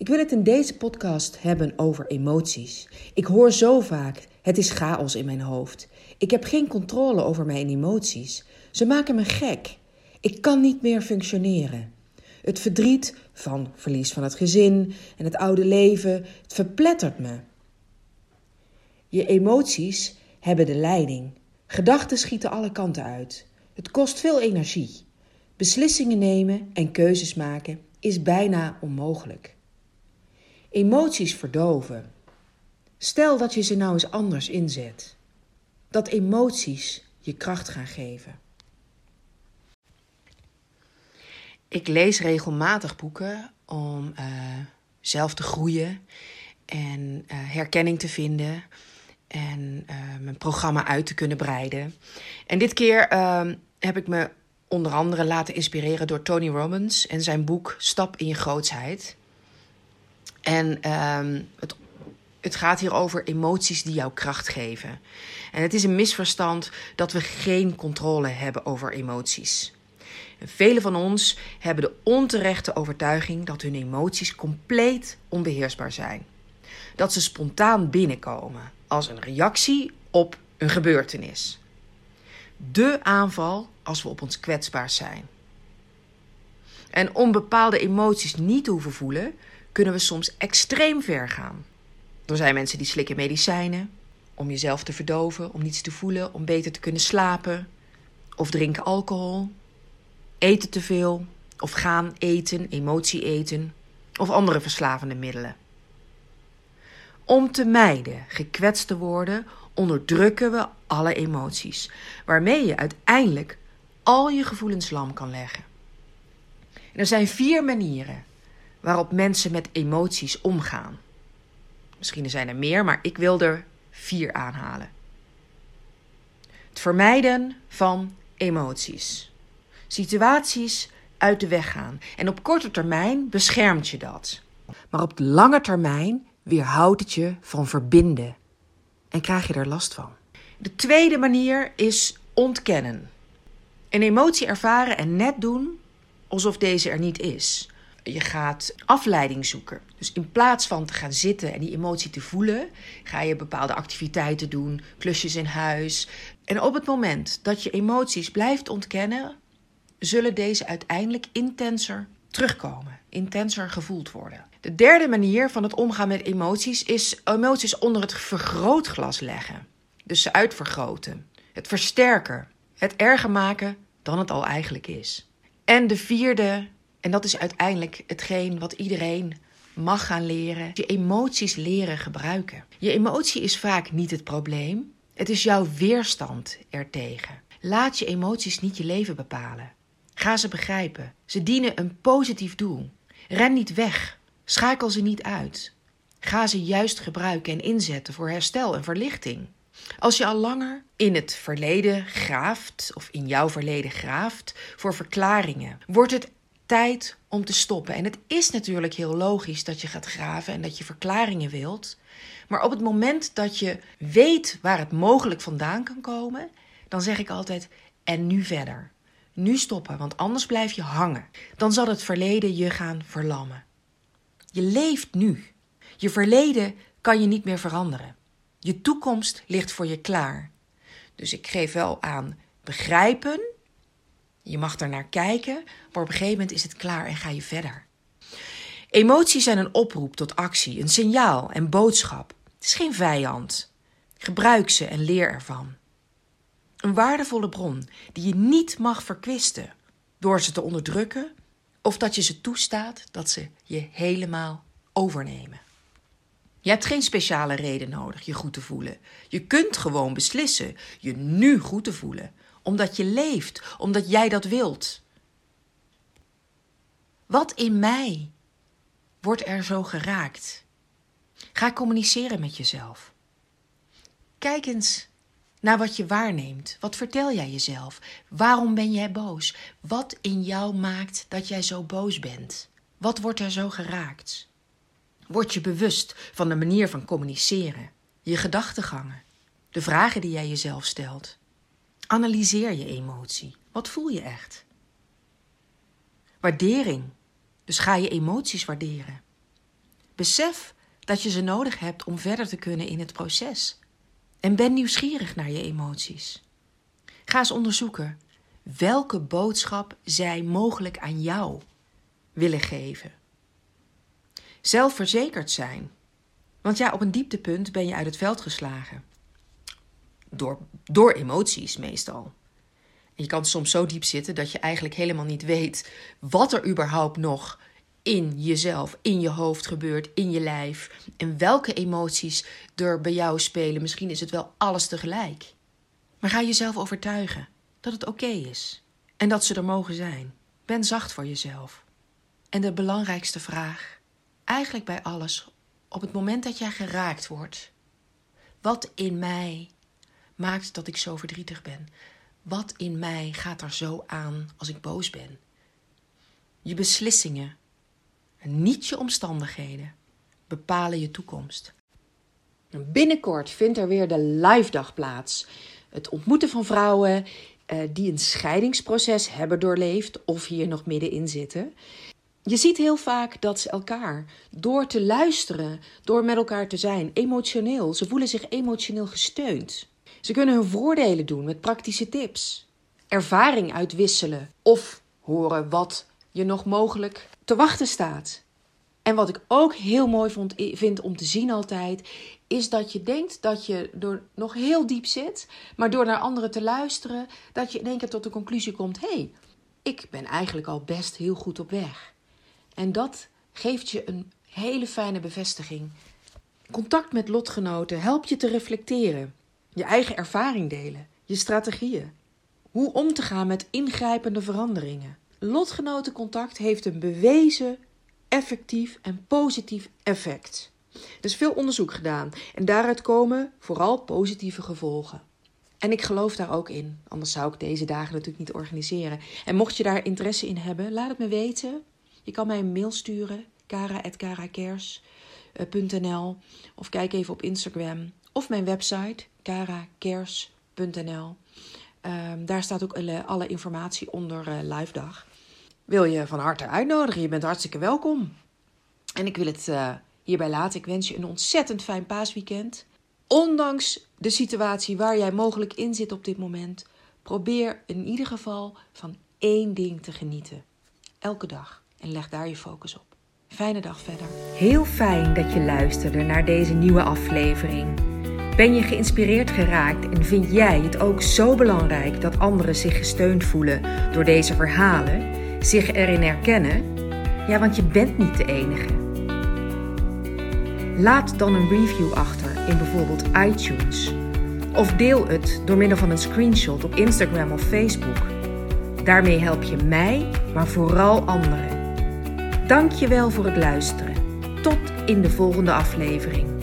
Ik wil het in deze podcast hebben over emoties. Ik hoor zo vaak: het is chaos in mijn hoofd. Ik heb geen controle over mijn emoties. Ze maken me gek. Ik kan niet meer functioneren. Het verdriet van verlies van het gezin en het oude leven, het verplettert me. Je emoties hebben de leiding. Gedachten schieten alle kanten uit. Het kost veel energie. Beslissingen nemen en keuzes maken is bijna onmogelijk. Emoties verdoven. Stel dat je ze nou eens anders inzet. Dat emoties je kracht gaan geven. Ik lees regelmatig boeken om uh, zelf te groeien en uh, herkenning te vinden en uh, mijn programma uit te kunnen breiden. En dit keer ehm, heb ik me onder andere laten inspireren door Tony Robbins en zijn boek Stap in je grootsheid. En ehm, het, het gaat hier over emoties die jou kracht geven. En het is een misverstand dat we geen controle hebben over emoties. Velen van ons hebben de onterechte overtuiging dat hun emoties compleet onbeheersbaar zijn. Dat ze spontaan binnenkomen als een reactie op een gebeurtenis. De aanval als we op ons kwetsbaar zijn. En om bepaalde emoties niet te hoeven voelen, kunnen we soms extreem ver gaan. Er zijn mensen die slikken medicijnen om jezelf te verdoven, om niets te voelen, om beter te kunnen slapen, of drinken alcohol, eten te veel, of gaan eten, emotie eten, of andere verslavende middelen. Om te mijden gekwetst te worden, onderdrukken we alle emoties, waarmee je uiteindelijk al je gevoelens lam kan leggen. er zijn vier manieren waarop mensen met emoties omgaan. Misschien zijn er meer, maar ik wil er vier aanhalen. Het vermijden van emoties. Situaties uit de weg gaan. En op korte termijn beschermt je dat. Maar op de lange termijn weerhoudt het je van verbinden. En krijg je er last van. De tweede manier is ontkennen. Een emotie ervaren en net doen alsof deze er niet is je gaat afleiding zoeken. Dus in plaats van te gaan zitten en die emotie te voelen, ga je bepaalde activiteiten doen, klusjes in huis. En op het moment dat je emoties blijft ontkennen, zullen deze uiteindelijk intenser terugkomen, intenser gevoeld worden. De derde manier van het omgaan met emoties is emoties onder het vergrootglas leggen. Dus ze uitvergroten, het versterken, het erger maken dan het al eigenlijk is. En de vierde en dat is uiteindelijk hetgeen wat iedereen mag gaan leren. Je emoties leren gebruiken. Je emotie is vaak niet het probleem. Het is jouw weerstand ertegen. Laat je emoties niet je leven bepalen. Ga ze begrijpen. Ze dienen een positief doel. Ren niet weg. Schakel ze niet uit. Ga ze juist gebruiken en inzetten voor herstel en verlichting. Als je al langer in het verleden graaft, of in jouw verleden graaft, voor verklaringen, wordt het tijd om te stoppen. En het is natuurlijk heel logisch dat je gaat graven en dat je verklaringen wilt. Maar op het moment dat je weet waar het mogelijk vandaan kan komen, dan zeg ik altijd: en nu verder. Nu stoppen, want anders blijf je hangen. Dan zal het verleden je gaan verlammen. Je leeft nu. Je verleden kan je niet meer veranderen. Je toekomst ligt voor je klaar. Dus ik geef wel aan begrijpen je mag er naar kijken, maar op een gegeven moment is het klaar en ga je verder. Emoties zijn een oproep tot actie, een signaal en boodschap. Het is geen vijand. Gebruik ze en leer ervan. Een waardevolle bron die je niet mag verkwisten door ze te onderdrukken of dat je ze toestaat dat ze je helemaal overnemen. Je hebt geen speciale reden nodig je goed te voelen. Je kunt gewoon beslissen je nu goed te voelen omdat je leeft, omdat jij dat wilt. Wat in mij wordt er zo geraakt? Ga communiceren met jezelf. Kijk eens naar wat je waarneemt. Wat vertel jij jezelf? Waarom ben jij boos? Wat in jou maakt dat jij zo boos bent? Wat wordt er zo geraakt? Word je bewust van de manier van communiceren, je gedachtegangen, de vragen die jij jezelf stelt? Analyseer je emotie. Wat voel je echt? Waardering. Dus ga je emoties waarderen. Besef dat je ze nodig hebt om verder te kunnen in het proces. En ben nieuwsgierig naar je emoties. Ga eens onderzoeken welke boodschap zij mogelijk aan jou willen geven. Zelfverzekerd zijn. Want ja, op een dieptepunt ben je uit het veld geslagen. Door, door emoties meestal. Je kan soms zo diep zitten dat je eigenlijk helemaal niet weet wat er überhaupt nog in jezelf, in je hoofd gebeurt, in je lijf. En welke emoties er bij jou spelen. Misschien is het wel alles tegelijk. Maar ga jezelf overtuigen dat het oké is. En dat ze er mogen zijn. Ben zacht voor jezelf. En de belangrijkste vraag, eigenlijk bij alles, op het moment dat jij geraakt wordt. Wat in mij maakt dat ik zo verdrietig ben? Wat in mij gaat er zo aan als ik boos ben? Je beslissingen, niet je omstandigheden, bepalen je toekomst. Binnenkort vindt er weer de live dag plaats. Het ontmoeten van vrouwen uh, die een scheidingsproces hebben doorleefd of hier nog middenin zitten. Je ziet heel vaak dat ze elkaar, door te luisteren, door met elkaar te zijn, emotioneel, ze voelen zich emotioneel gesteund. Ze kunnen hun voordelen doen met praktische tips, ervaring uitwisselen of horen wat je nog mogelijk te wachten staat. En wat ik ook heel mooi vond, vind om te zien altijd, is dat je denkt dat je door nog heel diep zit, maar door naar anderen te luisteren, dat je in één keer tot de conclusie komt: hé, hey, ik ben eigenlijk al best heel goed op weg. En dat geeft je een hele fijne bevestiging. Contact met lotgenoten helpt je te reflecteren, je eigen ervaring delen, je strategieën, hoe om te gaan met ingrijpende veranderingen. Lotgenotencontact heeft een bewezen effectief en positief effect. Er is veel onderzoek gedaan en daaruit komen vooral positieve gevolgen. En ik geloof daar ook in, anders zou ik deze dagen natuurlijk niet organiseren. En mocht je daar interesse in hebben, laat het me weten. Je kan mij een mail sturen, kara.karakers.nl of kijk even op Instagram of mijn website, karakers.nl. Ehm, daar staat ook alle, informatie onder uh, live dag wil je van harte uitnodigen. Je bent hartstikke welkom. En ik wil het uh, hierbij laten. Ik wens je een ontzettend fijn paasweekend. Ondanks de situatie waar jij mogelijk in zit op dit moment, probeer in ieder geval van één ding te genieten. Elke dag. En leg daar je focus op. Fijne dag verder. Heel fijn dat je luisterde naar deze nieuwe aflevering. Ben je geïnspireerd geraakt en vind jij het ook zo belangrijk dat anderen zich gesteund voelen door deze verhalen? zich erin herkennen? Ja, want je bent niet de enige. Laat dan een review achter in bijvoorbeeld iTunes. Of deel het door middel van een screenshot op Instagram of Facebook. Daarmee help je mij, maar vooral anderen. Dank je wel voor het luisteren. Tot in de volgende aflevering.